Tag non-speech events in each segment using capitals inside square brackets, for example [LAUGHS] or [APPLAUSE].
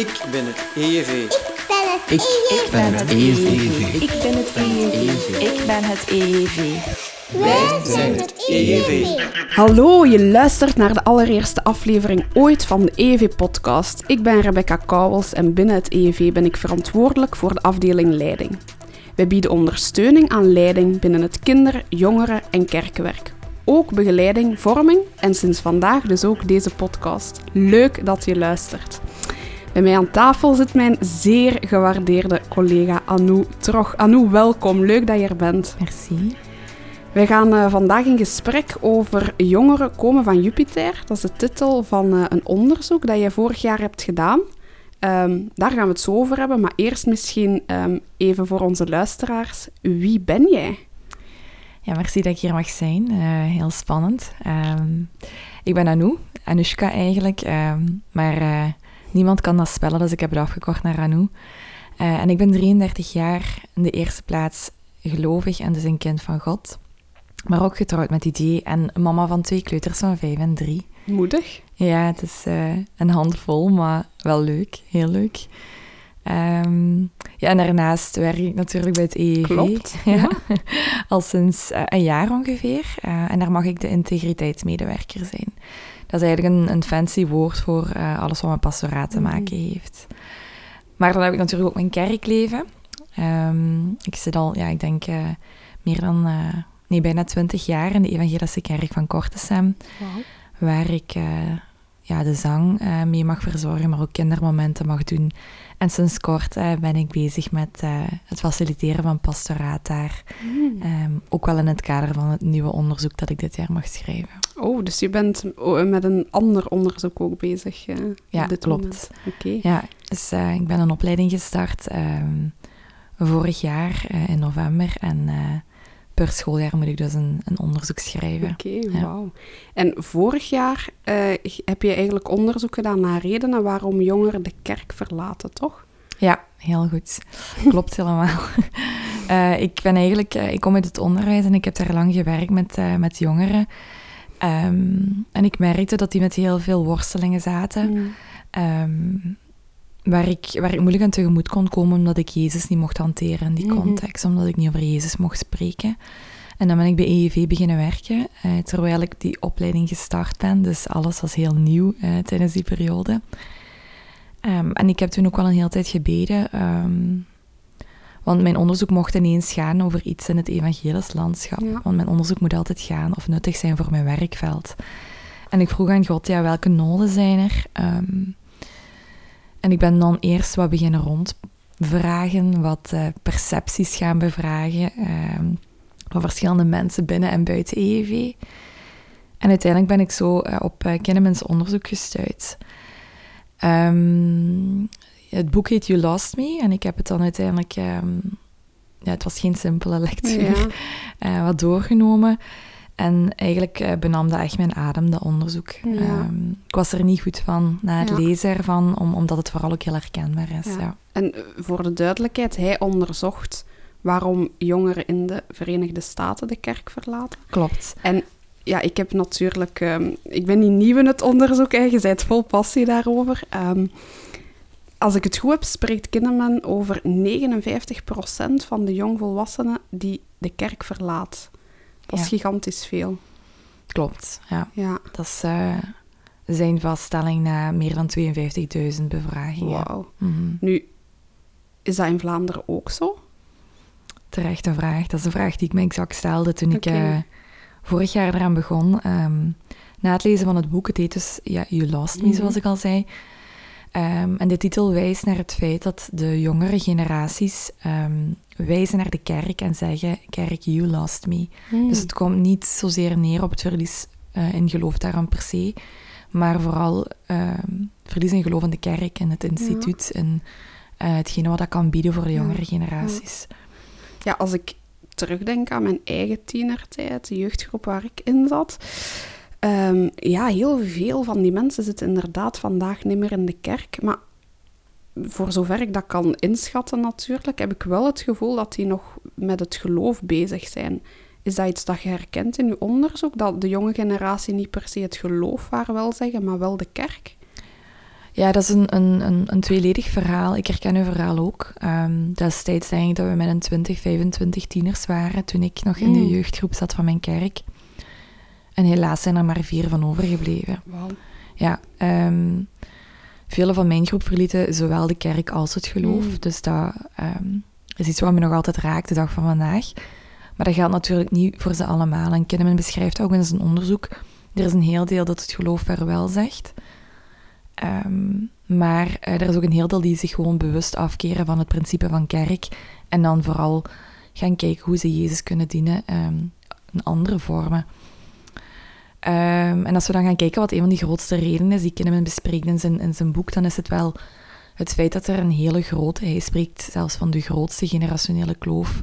Ik ben het EV. Ik ben het EJ. ik ben het EV. Ik ben het EEV. Ik ben het EEV. Wij zijn het EJV. Hallo, je luistert naar de allereerste aflevering ooit van de EEV-podcast. Ik ben Rebecca Kouwels en binnen het EEV ben ik verantwoordelijk voor de afdeling leiding. Wij bieden ondersteuning aan leiding binnen het kinder-, jongeren- en kerkenwerk. Ook begeleiding, vorming en sinds vandaag dus ook deze podcast. Leuk dat je luistert. Bij mij aan tafel zit mijn zeer gewaardeerde collega Anou Trog. Anou, welkom. Leuk dat je er bent. Merci. Wij gaan eh, vandaag in gesprek over jongeren komen van Jupiter. Dat is de titel van eh, een onderzoek dat je vorig jaar hebt gedaan. Ehm, daar gaan we het zo over hebben, maar eerst misschien ehm, even voor onze luisteraars. Wie ben jij? Ja, merci dat ik hier mag zijn. Eh, heel spannend. Ehm, ik ben Anou, Anushka eigenlijk, maar niemand kan dat spellen, dus ik heb het afgekort naar Anou. Eh, en ik ben 33 jaar, in de eerste plaats gelovig en dus een kind van God. Maar ook getrouwd met idee en mama van twee kleuters van vijf en drie. Moedig. Ja, het is eh, een handvol, maar wel leuk. Heel leuk. Ehm, ja, en daarnaast werk ik natuurlijk bij het. Klopt, [LAUGHS] Ja. Al sinds eh, een jaar ongeveer. En daar mag ik de integriteitsmedewerker zijn. Dat is eigenlijk een, een fancy woord voor eh, alles wat met pastoraat te maken heeft. Maar dan heb ik natuurlijk ook mijn kerkleven. Ehm, ik zit al, ja, ik denk eh, meer dan, eh, nee, bijna twintig jaar in de Evangelische Kerk van Kortesem waar ik ja, de zang eh, mee mag verzorgen, maar ook kindermomenten mag doen. En sinds kort eh, ben ik bezig met eh, het faciliteren van pastoraat daar. Ehm, ook wel in het kader van het nieuwe onderzoek dat ik dit jaar mag schrijven. Oh, dus je bent oh, met een ander onderzoek ook bezig. Ja, dit klopt. Oké. Ja, dus ik ben een opleiding gestart ehm, vorig jaar in november. En per schooljaar moet ik dus een, een onderzoek schrijven. Oké, Ja. wauw. En vorig jaar eh, heb je eigenlijk onderzoek gedaan naar redenen waarom jongeren de kerk verlaten, toch? Ja, heel goed. [LAUGHS] Klopt helemaal. [LAUGHS] Eh, ik ben eigenlijk, eh, ik kom uit het onderwijs en ik heb daar lang gewerkt met, met jongeren. Ehm, en ik merkte dat die met heel veel worstelingen zaten, ehm, waar, ik, waar ik moeilijk aan tegemoet kon komen omdat ik Jezus niet mocht hanteren in die Mhm. context, omdat ik niet over Jezus mocht spreken. En dan ben ik bij EEV beginnen werken, eh, terwijl ik die opleiding gestart ben. Dus alles was heel nieuw eh, tijdens die periode. Ehm, en ik heb toen ook wel een hele tijd gebeden, ehm, want mijn onderzoek mocht ineens gaan over iets in het evangelisch landschap. Ja. Want mijn onderzoek moet altijd gaan of nuttig zijn voor mijn werkveld. En ik vroeg aan God, ja, welke noden zijn er? Ehm, en ik ben dan eerst wat beginnen rondvragen, wat eh, percepties gaan bevragen ehm, van verschillende mensen binnen en buiten EEV. En uiteindelijk ben ik zo eh, op uh, Kinnemans onderzoek gestuurd. Ehm, het boek heet You Lost Me en ik heb het dan uiteindelijk... ehm, ja, het was geen simpele lectuur. Ja. [LAUGHS] wat doorgenomen. En eigenlijk eh, benam dat echt mijn adem, dat onderzoek. Ja. Ehm, ik was er niet goed van na het Ja. lezen ervan, om, omdat het vooral ook heel herkenbaar is. Ja. Ja. En eh, voor de duidelijkheid, hij onderzocht waarom jongeren in de Verenigde Staten de kerk verlaten. Klopt. En ja, ik heb natuurlijk... ehm, ik ben niet nieuw in het onderzoek, hè. je bent vol passie daarover. Ehm, als ik het goed heb, spreekt Kinderman over 59% van de jongvolwassenen die de kerk verlaat. Dat is Ja. gigantisch veel. Klopt, ja. Ja, Dat is eh, zijn vaststelling na meer dan 52.000 bevragingen. wauw. Mhm. Nu, is dat in Vlaanderen ook zo? Terechte vraag. Dat is een vraag die ik me exact stelde toen ik eh, vorig jaar eraan begon. Ehm, na het lezen van het boek, het heet dus ja, You Lost Me, Mhm. zoals ik al zei. Ehm, en de titel wijst naar het feit dat de jongere generaties ehm, wijzen naar de kerk en zeggen, kerk, you lost me. Hmm. Dus het komt niet zozeer neer op het verlies eh, in geloof daaraan per se, maar vooral ehm, verlies in geloof in de kerk en het instituut en eh, hetgene wat dat kan bieden voor de Ja. jongere generaties. Ja, als ik terugdenk aan mijn eigen tienertijd, de jeugdgroep waar ik in zat. ehm, ja, heel veel van die mensen zitten inderdaad vandaag niet meer in de kerk. Maar voor zover ik dat kan inschatten natuurlijk, heb ik wel het gevoel dat die nog met het geloof bezig zijn. Is dat iets dat je herkent in je onderzoek? Dat de jonge generatie niet per se het geloof waar wel zeggen, maar wel de kerk? Ja, dat is een, een, een, een tweeledig verhaal. Ik herken uw verhaal ook. Um, destijds denk ik dat we met een 20, 25 tieners waren toen ik nog in de Mm. jeugdgroep zat van mijn kerk. En helaas zijn er maar vier van overgebleven. Wauw. Ja, ehm vele van mijn groep verlieten zowel de kerk als het geloof. Mm. Dus dat ehm, is iets wat me nog altijd raakt de dag van vandaag. Maar dat geldt natuurlijk niet voor ze allemaal. En Kinneman beschrijft ook in zijn onderzoek, er is een heel deel dat het geloof vaarwel zegt. Ehm, maar eh, er is ook een heel deel die zich gewoon bewust afkeren van het principe van kerk. En dan vooral gaan kijken hoe ze Jezus kunnen dienen ehm, in andere vormen. Ehm, en als we dan gaan kijken wat een van die grootste redenen is die Kinneman bespreekt in zijn, in zijn boek, dan is het wel het feit dat er een hele grote, hij spreekt zelfs van de grootste generationele kloof,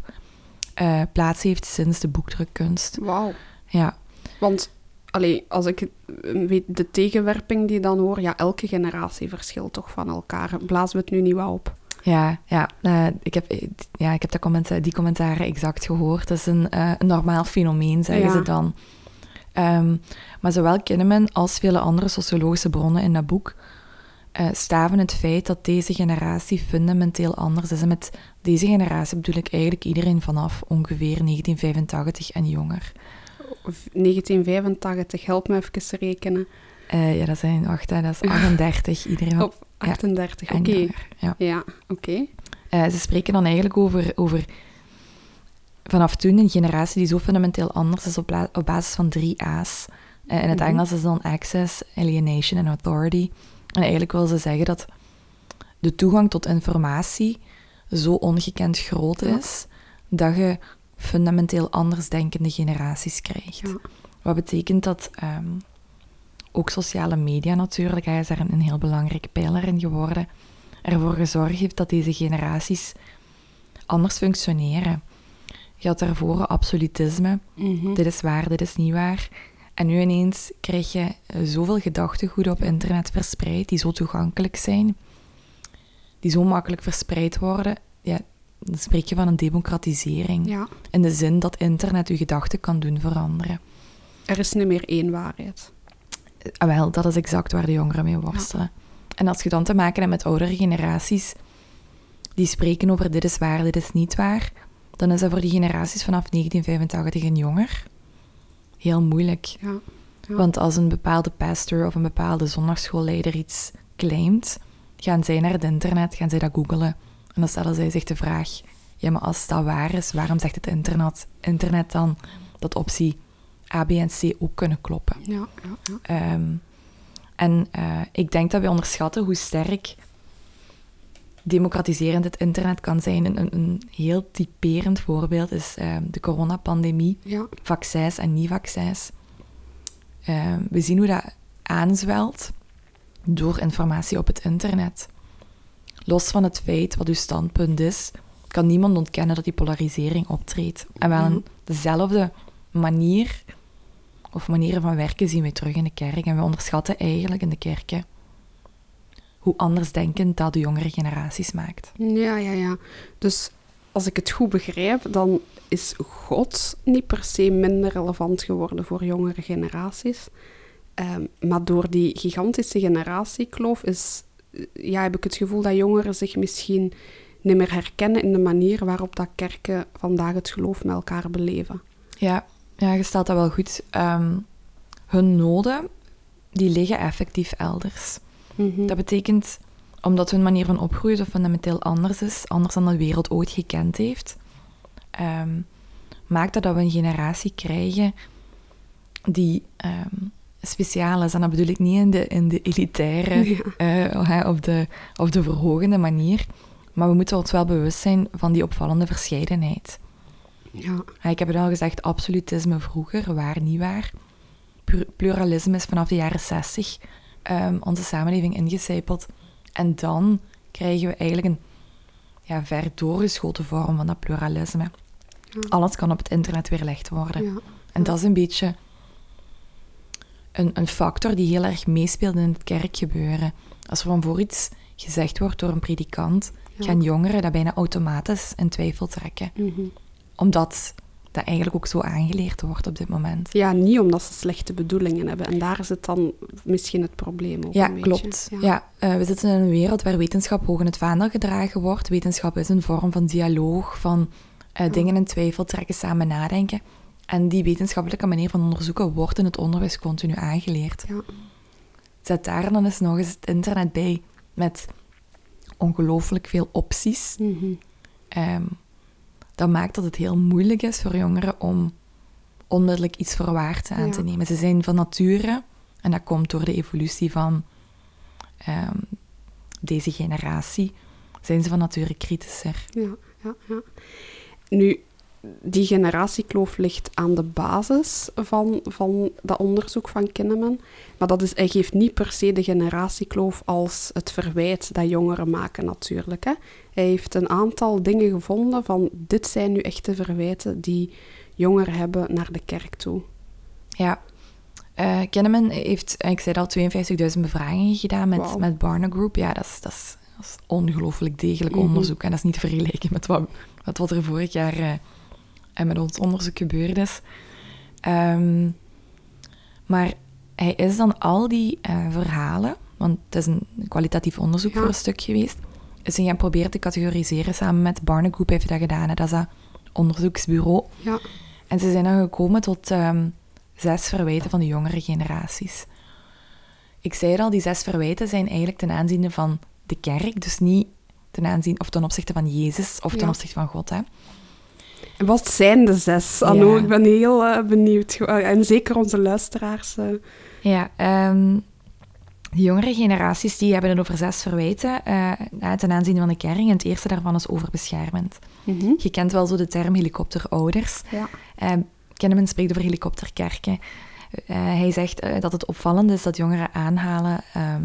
eh, plaats heeft sinds de boekdrukkunst. Wauw. Ja, Want allee, als ik weet, de tegenwerping die dan hoor, ja, elke generatie verschilt toch van elkaar. Blazen we het nu niet wel op? ja, ja, eh, ik heb, eh, ja ik heb dat commenta- die commentaren exact gehoord. Dat is een, een normaal fenomeen, zeggen Ja. ze dan. Ehm, maar zowel Kinneman als vele andere sociologische bronnen in dat boek eh, staven het feit dat deze generatie fundamenteel anders is. En met deze generatie bedoel ik eigenlijk iedereen vanaf ongeveer 1985 en jonger. Of 1985, help me even rekenen. Eh, ja, dat zijn, wacht, hè, dat is [LAUGHS] 38, iedereen Op 38, en oké. Ja. Ja, oké. Eh, ze spreken dan eigenlijk over, over vanaf toen een generatie die zo fundamenteel anders is op, basis van drie A's. Eh, in het Mhm. Engels is dan access, alienation en authority. En eigenlijk wil ze zeggen dat de toegang tot informatie zo ongekend groot Ja. is dat je fundamenteel anders denkende generaties krijgt. Ja. Wat betekent dat ehm, ook sociale media natuurlijk, hij is daar een, een heel belangrijke pijler in geworden, ervoor gezorgd heeft dat deze generaties anders functioneren. Je had daarvoor absolutisme, Mhm. dit is waar, dit is niet waar. En nu ineens krijg je eh, zoveel gedachtegoeden op internet verspreid, die zo toegankelijk zijn, die zo makkelijk verspreid worden. Ja, dan spreek je van een democratisering. Ja, In de zin dat internet je gedachten kan doen veranderen. er is niet meer één waarheid. Ah, wel, dat is exact waar de jongeren mee worstelen. En als je dan te maken hebt met oudere generaties, die spreken over dit is waar, dit is niet waar, dan is dat voor die generaties vanaf 1985 en jonger heel moeilijk. Ja. Ja. Want als een bepaalde pastor of een bepaalde zondagschoolleider iets claimt, gaan zij naar het internet, gaan zij dat googelen. En dan stellen zij zich de vraag, ja, maar als dat waar is, waarom zegt het internet, internet dan dat optie A, B en C ook kunnen kloppen? Ja, ja, ja. Ehm, en eh, ik denk dat we onderschatten hoe sterk democratiserend het internet kan zijn. Een, een, heel typerend voorbeeld is ehm, de coronapandemie, ja. vaccins en niet-vaccins. Ehm, we zien hoe dat aanzwelt door informatie op het internet. Los van het feit wat uw standpunt is, kan niemand ontkennen dat die polarisering optreedt. En wel Mhm. een dezelfde manier of manieren van werken zien we terug in de kerk. En we onderschatten eigenlijk in de kerken hoe andersdenkend dat de jongere generaties maakt. Ja, ja, ja. Dus als ik het goed begrijp, dan is God niet per se minder relevant geworden voor jongere generaties. Ehm, maar door die gigantische generatiekloof is, ja, heb ik het gevoel dat jongeren zich misschien niet meer herkennen in de manier waarop dat kerken vandaag het geloof met elkaar beleven. Ja, ja je stelt dat wel goed. Ehm, hun noden, die liggen effectief elders. Mhm. Dat betekent, omdat hun manier van opgroeien zo fundamenteel anders is, anders dan de wereld ooit gekend heeft, ehm, maakt dat dat we een generatie krijgen die ehm, speciaal is. En dat bedoel ik niet in de, in de elitaire [LAUGHS] Ja. eh, of, de, of de verhogende manier, maar we moeten ons wel bewust zijn van die opvallende verscheidenheid. Ja, ik heb het al gezegd, absolutisme vroeger, waar, niet waar. Pluralisme is vanaf de jaren 60 ehm, onze samenleving ingecijpeld. En dan krijgen we eigenlijk een ja, ver doorgeschoten vorm van dat pluralisme. Ja. Alles kan op het internet weerlegd worden. ja. En dat is een beetje een, een factor die heel erg meespeelt in het kerkgebeuren. Als er van voor iets gezegd wordt door een predikant, gaan jongeren dat bijna automatisch in twijfel trekken Mhm. omdat dat eigenlijk ook zo aangeleerd wordt op dit moment. Ja, niet omdat ze slechte bedoelingen hebben. En daar zit dan misschien het probleem ook Ja, een beetje. klopt. Ja. eh, we zitten in een wereld waar wetenschap hoog in het vaandel gedragen wordt. Wetenschap is een vorm van dialoog, van eh, dingen in twijfel trekken, samen nadenken. En die wetenschappelijke manier van onderzoeken wordt in het onderwijs continu aangeleerd. Ja. Zet daar dan eens nog eens het internet bij met ongelooflijk veel opties. Ehm, dat maakt dat het heel moeilijk is voor jongeren om onmiddellijk iets voor aan Ja. te nemen. Ze zijn van nature, en dat komt door de evolutie van ehm, deze generatie, zijn ze van nature kritischer. Ja, ja, ja. Nu, die generatiekloof ligt aan de basis van, van dat onderzoek van Kinneman. Maar dat is, hij geeft niet per se de generatiekloof als het verwijt dat jongeren maken natuurlijk. Hè. Hij heeft een aantal dingen gevonden van dit zijn nu echte verwijten die jongeren hebben naar de kerk toe. Ja. Eh Kinneman heeft, ik zei al, 52.000 bevragingen gedaan met, met Barna Group. Ja, dat is, dat is, dat is ongelooflijk degelijk onderzoek. En dat is niet te vergelijken met wat, met wat er vorig jaar eh, en met ons onderzoek gebeurd is. Ehm, maar hij is dan al die eh, verhalen, want het is een kwalitatief onderzoek Ja. voor een stuk geweest, is hij gaan proberen te categoriseren samen met Barna Group heeft hij dat gedaan. hè. Dat is dat onderzoeksbureau. Ja, En ze zijn dan gekomen tot ehm, zes verwijten van de jongere generaties. Ik zei het al, die zes verwijten zijn eigenlijk ten aanzien van de kerk, dus niet ten aanzien of ten opzichte van Jezus of ten Ja. opzichte van God. Hè. Wat zijn de zes? Anno, Ja. ik ben heel eh, benieuwd. Eh, En zeker onze luisteraars. eh. Ja, ehm, de jongere generaties die hebben het over zes verwijten eh, ten aanzien van de kerk. En het eerste daarvan is overbeschermend. Mhm. Je kent wel zo de term helikopterouders. Ja. Uh, Kenneman spreekt over helikopterkerken. Hij zegt dat het opvallend is dat jongeren aanhalen ehm,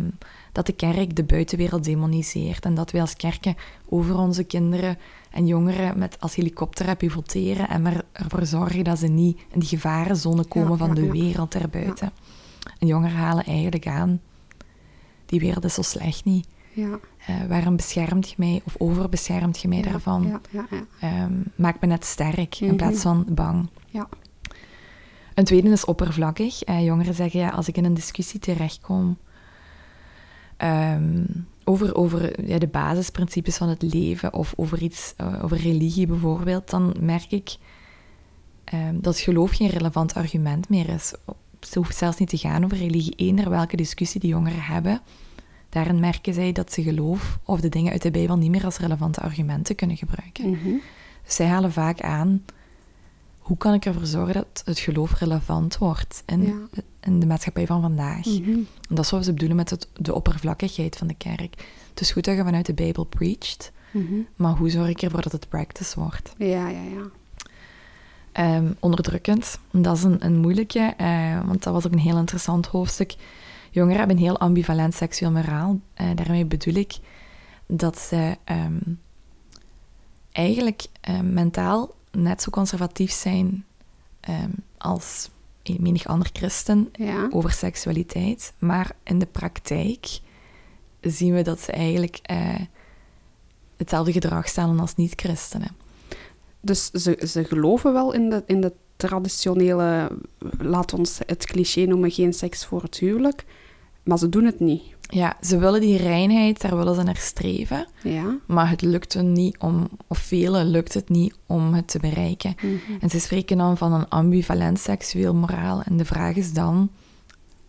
dat de kerk de buitenwereld demoniseert en dat wij als kerken over onze kinderen en jongeren met als helikopter hebben pivoteren en maar ervoor zorgen dat ze niet in die gevarenzone komen Ja, van de wereld erbuiten. En jongeren halen eigenlijk aan, die wereld is zo slecht niet. Ja. Eh, waarom beschermt je mij of overbeschermt je mij ja, daarvan? Ja, ja, ja. Ehm, maak me net sterk in Mhm. plaats van bang. Ja. Een tweede is oppervlakkig. Eh, jongeren zeggen, ja, als ik in een discussie terechtkom ehm, over, over ja, de basisprincipes van het leven of over iets, eh, over religie bijvoorbeeld, dan merk ik ehm, dat geloof geen relevant argument meer is. Ze hoeft zelfs niet te gaan over religie. Eender welke discussie die jongeren hebben, daarin merken zij dat ze geloof of de dingen uit de Bijbel niet meer als relevante argumenten kunnen gebruiken. Mhm. Dus zij halen vaak aan, hoe kan ik ervoor zorgen dat het geloof relevant wordt in, Ja. in de maatschappij van vandaag? Mhm. En dat is wat ze bedoelen met het, de oppervlakkigheid van de kerk. Het is goed dat je vanuit de Bijbel preacht, Mhm. maar hoe zorg ik ervoor dat het practice wordt? Ja, ja, ja. Ehm, onderdrukkend, dat is een, een moeilijke, eh, want dat was ook een heel interessant hoofdstuk. Jongeren hebben een heel ambivalent seksueel moraal. Eh, daarmee bedoel ik dat ze ehm, eigenlijk eh, mentaal net zo conservatief zijn ehm, als menig ander christen Ja. over seksualiteit. Maar in de praktijk zien we dat ze eigenlijk eh, hetzelfde gedrag stellen als niet-christenen. Dus ze, ze geloven wel in de, in de traditionele, laat ons het cliché noemen, geen seks voor het huwelijk. Maar ze doen het niet. Ja, ze willen die reinheid, daar willen ze naar streven. Ja. Maar het lukt hun niet om, of velen lukt het niet om het te bereiken. Mhm. En ze spreken dan van een ambivalent seksueel moraal. En de vraag is dan,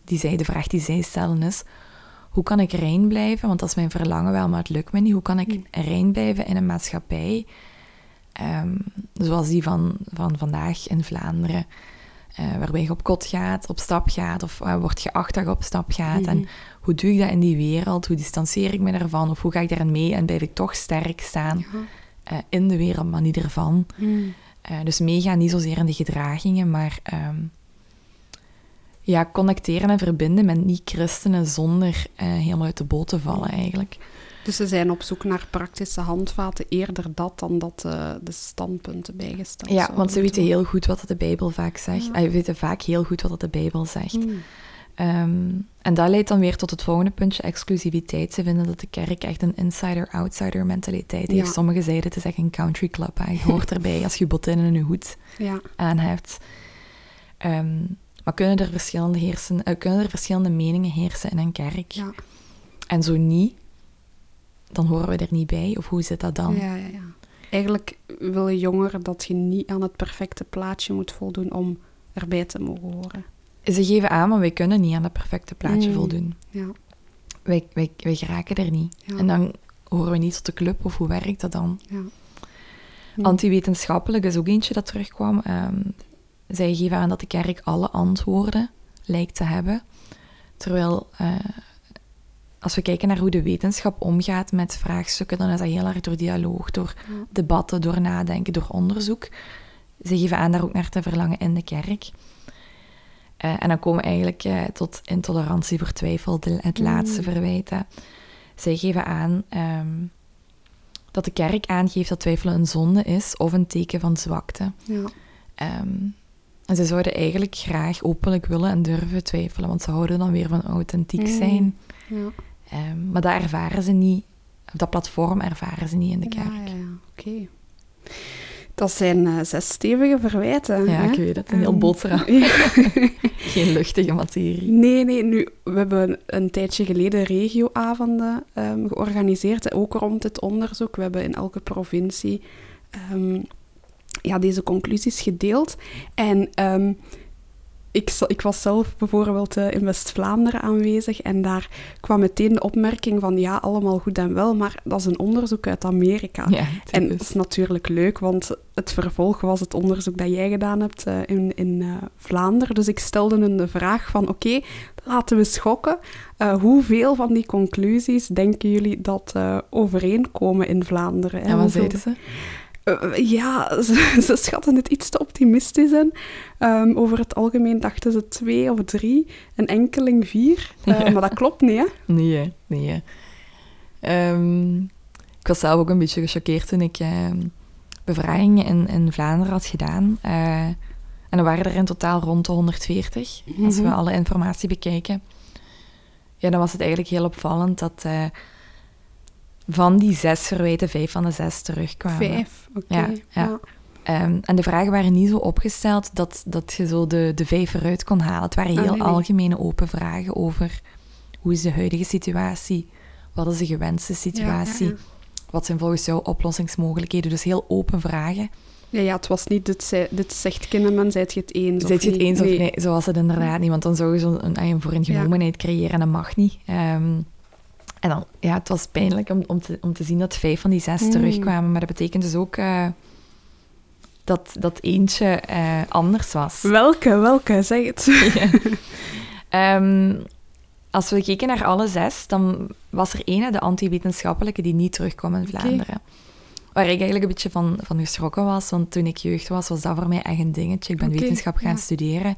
die zij, de vraag die zij stellen is, hoe kan ik rein blijven? Want dat is mijn verlangen wel, maar het lukt me niet. Hoe kan ik rein blijven in een maatschappij ehm, zoals die van, van vandaag in Vlaanderen? Eh, waarbij je op kot gaat, op stap gaat, of eh, wordt geacht dat je op stap gaat. En hoe doe ik dat in die wereld? Hoe distancieer ik me daarvan? Of hoe ga ik daarin mee en blijf ik toch sterk staan Ja. eh, in de wereld, maar niet ervan? Mm. Eh, dus meegaan niet zozeer in de gedragingen, maar ehm, ja, connecteren en verbinden met niet-christenen zonder helemaal uit de boot te vallen eigenlijk. Dus ze zijn op zoek naar praktische handvaten, eerder dat dan dat de standpunten bijgesteld Ja, want ze weten heel goed wat de Bijbel vaak zegt. Ja. Ah, Ze weten vaak heel goed wat de Bijbel zegt. worden. Mm. Ehm, en dat leidt dan weer tot het volgende puntje, exclusiviteit. Ze vinden dat de kerk echt een insider-outsider mentaliteit heeft. Ja. Sommigen zeiden het is echt een country club. Hè. Je [LAUGHS] hoort erbij als je botinnen en je hoed Ja. aan hebt. Ehm, maar kunnen er, verschillende heersen, eh, kunnen er verschillende meningen heersen in een kerk? Ja. En zo niet, dan horen we er niet bij. Of hoe zit dat dan? Ja, ja, ja. Eigenlijk willen jongeren dat je niet aan het perfecte plaatje moet voldoen om erbij te mogen horen. Ze geven aan, maar wij kunnen niet aan dat perfecte plaatje Mm. voldoen. Ja. Wij, wij, wij geraken er niet. Ja. En dan horen we niet tot de club, of hoe werkt dat dan? ja. Hm. Antiwetenschappelijk is ook eentje dat terugkwam. Ehm, zij geven aan dat de kerk alle antwoorden lijkt te hebben. Terwijl, eh, als we kijken naar hoe de wetenschap omgaat met vraagstukken, dan is dat heel erg door dialoog, door Ja. debatten, door nadenken, door onderzoek. Ze geven aan daar ook naar te verlangen in de kerk. Eh, en dan komen we eigenlijk eh, tot intolerantie voor twijfel, de- het Mm. laatste verwijt. hè. Zij geven aan ehm, dat de kerk aangeeft dat twijfelen een zonde is of een teken van zwakte. Ja. Ehm, en ze zouden eigenlijk graag openlijk willen en durven twijfelen, want ze houden dan weer van authentiek Mm. zijn. Ja. Ehm, maar dat ervaren ze niet, op dat platform ervaren ze niet in de kerk. Ja, ja. Oké. Dat zijn eh, zes stevige verwijten. Ja, hè? ik weet het. Een heel Ehm, boterham. [LAUGHS] ja. [LAUGHS] Geen luchtige materie. Nee, nee. Nu, we hebben een tijdje geleden regioavonden ehm, georganiseerd, ook rond dit onderzoek. We hebben in elke provincie ja, deze conclusies gedeeld. En ik, ik was zelf bijvoorbeeld eh, in West-Vlaanderen aanwezig en daar kwam meteen de opmerking van ja, allemaal goed en wel, maar dat is een onderzoek uit Amerika. Ja, En dat is natuurlijk leuk, want het vervolg was het onderzoek dat jij gedaan hebt eh, in, in eh, Vlaanderen. Dus ik stelde hun de vraag van, oké, laten we schokken. Hoeveel van die conclusies denken jullie dat overeenkomen in Vlaanderen? En wat hoeveel- zeiden ze? Eh, ja, [LAUGHS] ze, ze schatten het iets te optimistisch in. Ehm, over het algemeen dachten ze twee of drie, een enkeling vier. Eh, Ja. Maar dat klopt niet, hè? Nee, nee. Ehm, ik was zelf ook een beetje gechoqueerd toen ik ehm, bevragingen in, in Vlaanderen had gedaan. Eh, en er waren er in totaal rond de 140, als we Mhm. alle informatie bekijken. Ja, dan was het eigenlijk heel opvallend dat van die zes verwijten vijf van de zes terugkwamen. Vijf, oké. Ja, ja. Ehm, en de vragen waren niet zo opgesteld dat, dat je zo de, de vijf eruit kon halen. Het waren Ah, heel nee. algemene open vragen over hoe is de huidige situatie, wat is de gewenste situatie, Ja, wat zijn volgens jou oplossingsmogelijkheden. Dus heel open vragen. Ja, ja, het was niet, dit, zei- dit zegt Kinneman, zijt je het eens Zet je het eens of Nee. Zo was het inderdaad niet, want dan zou je zo een, een vooringenomenheid creëren en dat mag niet. Ehm, en dan, ja, het was pijnlijk om, om, te, om te zien dat vijf van die zes Mm. terugkwamen, maar dat betekent dus ook eh, dat, dat eentje eh, anders was. Welke, welke, zeg het. [LAUGHS] Ja. Ehm, als we keken naar alle zes, dan was er één, de anti-wetenschappelijke, die niet terugkwam in Vlaanderen. Waar ik eigenlijk een beetje van, van geschrokken was, want toen ik jeugd was, was dat voor mij echt een dingetje. Ik ben wetenschap gaan ja. studeren,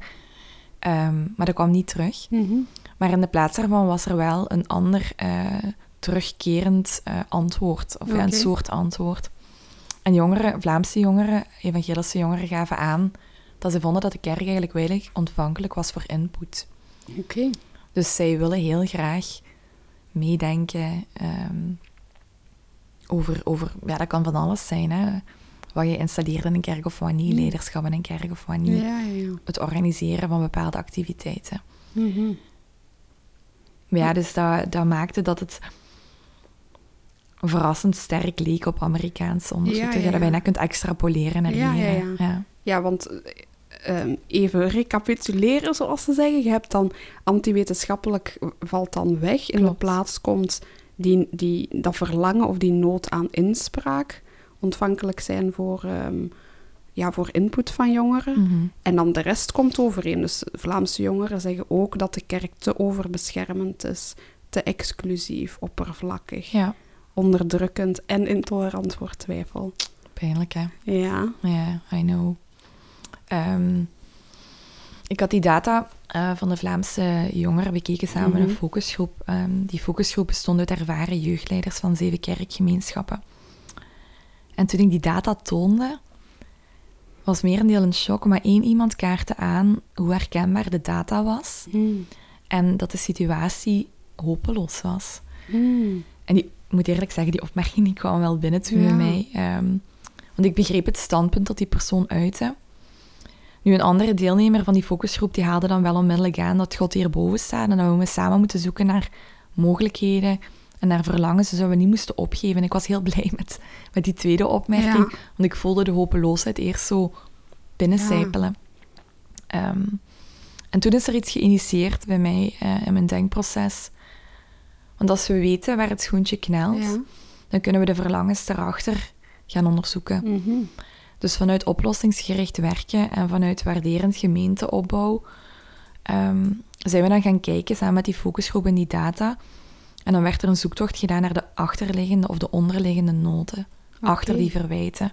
Ehm, maar dat kwam niet terug. Mhm. Maar in de plaats daarvan was er wel een ander eh, terugkerend eh, antwoord, of ja, een soort antwoord. En jongeren, Vlaamse jongeren, evangelische jongeren gaven aan dat ze vonden dat de kerk eigenlijk weinig ontvankelijk was voor input. Oké. Dus zij willen heel graag meedenken ehm, over, over, ja, dat kan van alles zijn, hè. Wat je installeert in een kerk of wat niet, Mm. leiderschap in een kerk of wat niet. Ja, ja, ja. Het organiseren van bepaalde activiteiten. Mhm. Maar ja, dus dat, dat maakte dat het verrassend sterk leek op Amerikaans onderzoek. Ja, dat je dat bijna kunt extrapoleren naar Ja, hier. ja, ja. ja. Ja, want eh, ehm, even recapituleren, zoals ze zeggen. Je hebt dan antiwetenschappelijk valt dan weg. In de plaats komt die, die, dat verlangen of die nood aan inspraak. Ontvankelijk zijn voor, ehm, ja, voor input van jongeren. Mhm. En dan de rest komt overeen. Dus Vlaamse jongeren zeggen ook dat de kerk te overbeschermend is, te exclusief, oppervlakkig, ja, onderdrukkend en intolerant voor twijfel. pijnlijk hè. Ja. Ja, I know. Ehm, ik had die data eh, van de Vlaamse jongeren bekeken samen met Mhm. een focusgroep. Ehm, die focusgroep bestond uit ervaren jeugdleiders van zeven kerkgemeenschappen. En toen ik die data toonde, was merendeel een shock, maar één iemand kaartte aan hoe herkenbaar de data was. Hmm. en dat de situatie hopeloos was. Hmm. En die, ik moet eerlijk zeggen, die opmerking die kwam wel binnen toen Ja. bij mij. ehm, want ik begreep het standpunt dat die persoon uitte. Nu, een andere deelnemer van die focusgroep die haalde dan wel onmiddellijk aan dat God hierboven staat en dat we samen moeten zoeken naar mogelijkheden en naar verlangens, dus dat we niet moesten opgeven. En ik was heel blij met, met die tweede opmerking, Ja. want ik voelde de hopeloosheid eerst zo binnencijpelen. Ehm, en toen is er iets geïnitieerd bij mij eh, in mijn denkproces. Want als we weten waar het schoentje knelt, Ja. dan kunnen we de verlangens daarachter gaan onderzoeken. Mhm. Dus vanuit oplossingsgericht werken en vanuit waarderend gemeenteopbouw ehm, zijn we dan gaan kijken samen met die focusgroep en die data. En dan werd er een zoektocht gedaan naar de achterliggende of de onderliggende noden, achter die verwijten.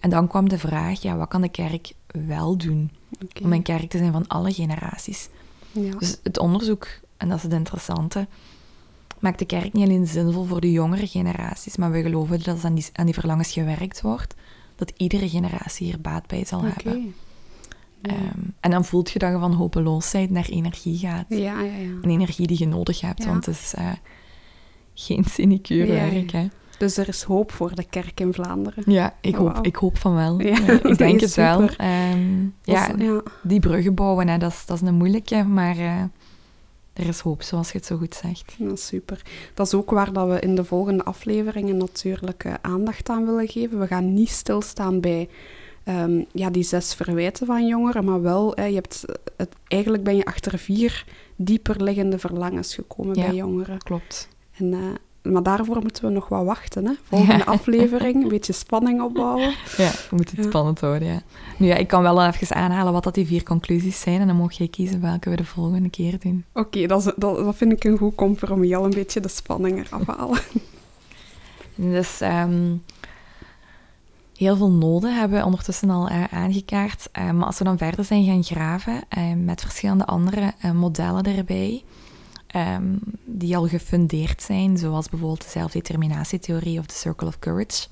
En dan kwam de vraag, ja, wat kan de kerk wel doen om een kerk te zijn van alle generaties? Ja. Dus het onderzoek, en dat is het interessante, maakt de kerk niet alleen zinvol voor de jongere generaties, maar we geloven dat als aan die, aan die verlangens gewerkt wordt, dat iedere generatie hier baat bij zal hebben. Ehm, en dan voelt je dat je van hopeloosheid naar energie gaat. ja, ja, ja. Een energie die je nodig hebt, Ja. want het is eh, geen sinecure werk. Hè? Dus er is hoop voor de kerk in Vlaanderen. Ja, ik, hoop, ik hoop van wel. Ja, Ja, [LAUGHS] dat ik denk het wel. Ehm, ja. die bruggen bouwen, hè, dat, is, dat is een moeilijke, maar eh, er is hoop, zoals je het zo goed zegt. Ja, super. Dat is ook waar dat we in de volgende afleveringen natuurlijk eh, aandacht aan willen geven. We gaan niet stilstaan bij ehm, ja, die zes verwijten van jongeren, maar wel, eh, je hebt het, eigenlijk ben je achter vier dieper liggende verlangens gekomen Ja. bij jongeren. Klopt. En, eh, maar daarvoor moeten we nog wat wachten. Hè? Volgende Ja. aflevering, een [LAUGHS] beetje spanning opbouwen. Ja, we moeten het Ja. spannend houden, ja. Nu ja, ik kan wel even aanhalen wat dat die vier conclusies zijn en dan mag jij kiezen welke we de volgende keer doen. Oké, dat, dat vind ik een goed compromis. Al een beetje de spanning eraf halen. [LAUGHS] Dus ehm, heel veel noden hebben we ondertussen al eh, aangekaart. Eh, maar als we dan verder zijn gaan graven eh, met verschillende andere modellen erbij, ehm, die al gefundeerd zijn, zoals bijvoorbeeld de zelfdeterminatietheorie of de Circle of Courage,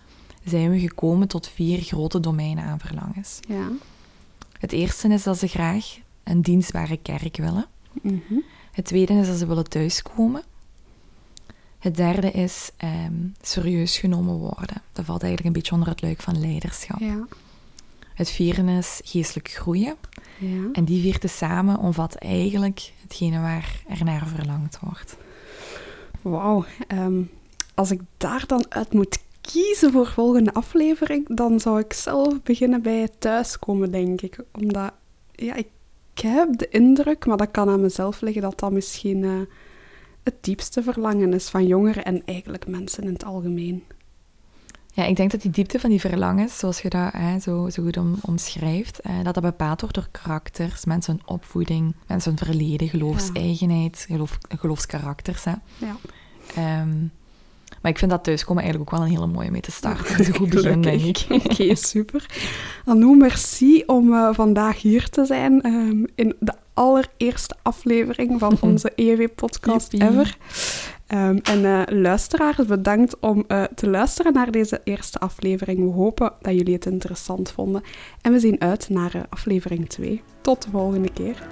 zijn we gekomen tot vier grote domeinen aan verlangens. Ja. Het eerste is dat ze graag een dienstbare kerk willen. Mhm. Het tweede is dat ze willen thuiskomen. Het derde is ehm, serieus genomen worden. Dat valt eigenlijk een beetje onder het luik van leiderschap. Ja. Het vierde is geestelijk groeien. Ja. En die vier tezamen omvat eigenlijk hetgene waar er naar verlangd wordt. Wauw. ehm, als ik daar dan uit moet kiezen voor volgende aflevering, dan zou ik zelf beginnen bij het thuiskomen, denk ik. Omdat, ja, ik heb de indruk, maar dat kan aan mezelf liggen, dat dat misschien eh, het diepste verlangen is van jongeren en eigenlijk mensen in het algemeen. Ja, ik denk dat die diepte van die verlangens, zoals je dat hè, zo, zo goed om, omschrijft, eh, dat dat bepaald wordt door karakters, mensen hun opvoeding, mensen hun verleden, geloofseigenheid, geloof, geloofskarakters. Hè. Ja. Ehm, maar ik vind dat thuiskomen eigenlijk ook wel een hele mooie mee te starten. Dat is een goed begin, denk ik. [LAUGHS] Oké, super. Anou, merci om eh, vandaag hier te zijn ehm, in de allereerste aflevering van [LAUGHS] onze EW-podcast ever. Ehm, en eh, luisteraars, bedankt om eh, te luisteren naar deze eerste aflevering. We hopen dat jullie het interessant vonden. En we zien uit naar eh, aflevering 2. Tot de volgende keer.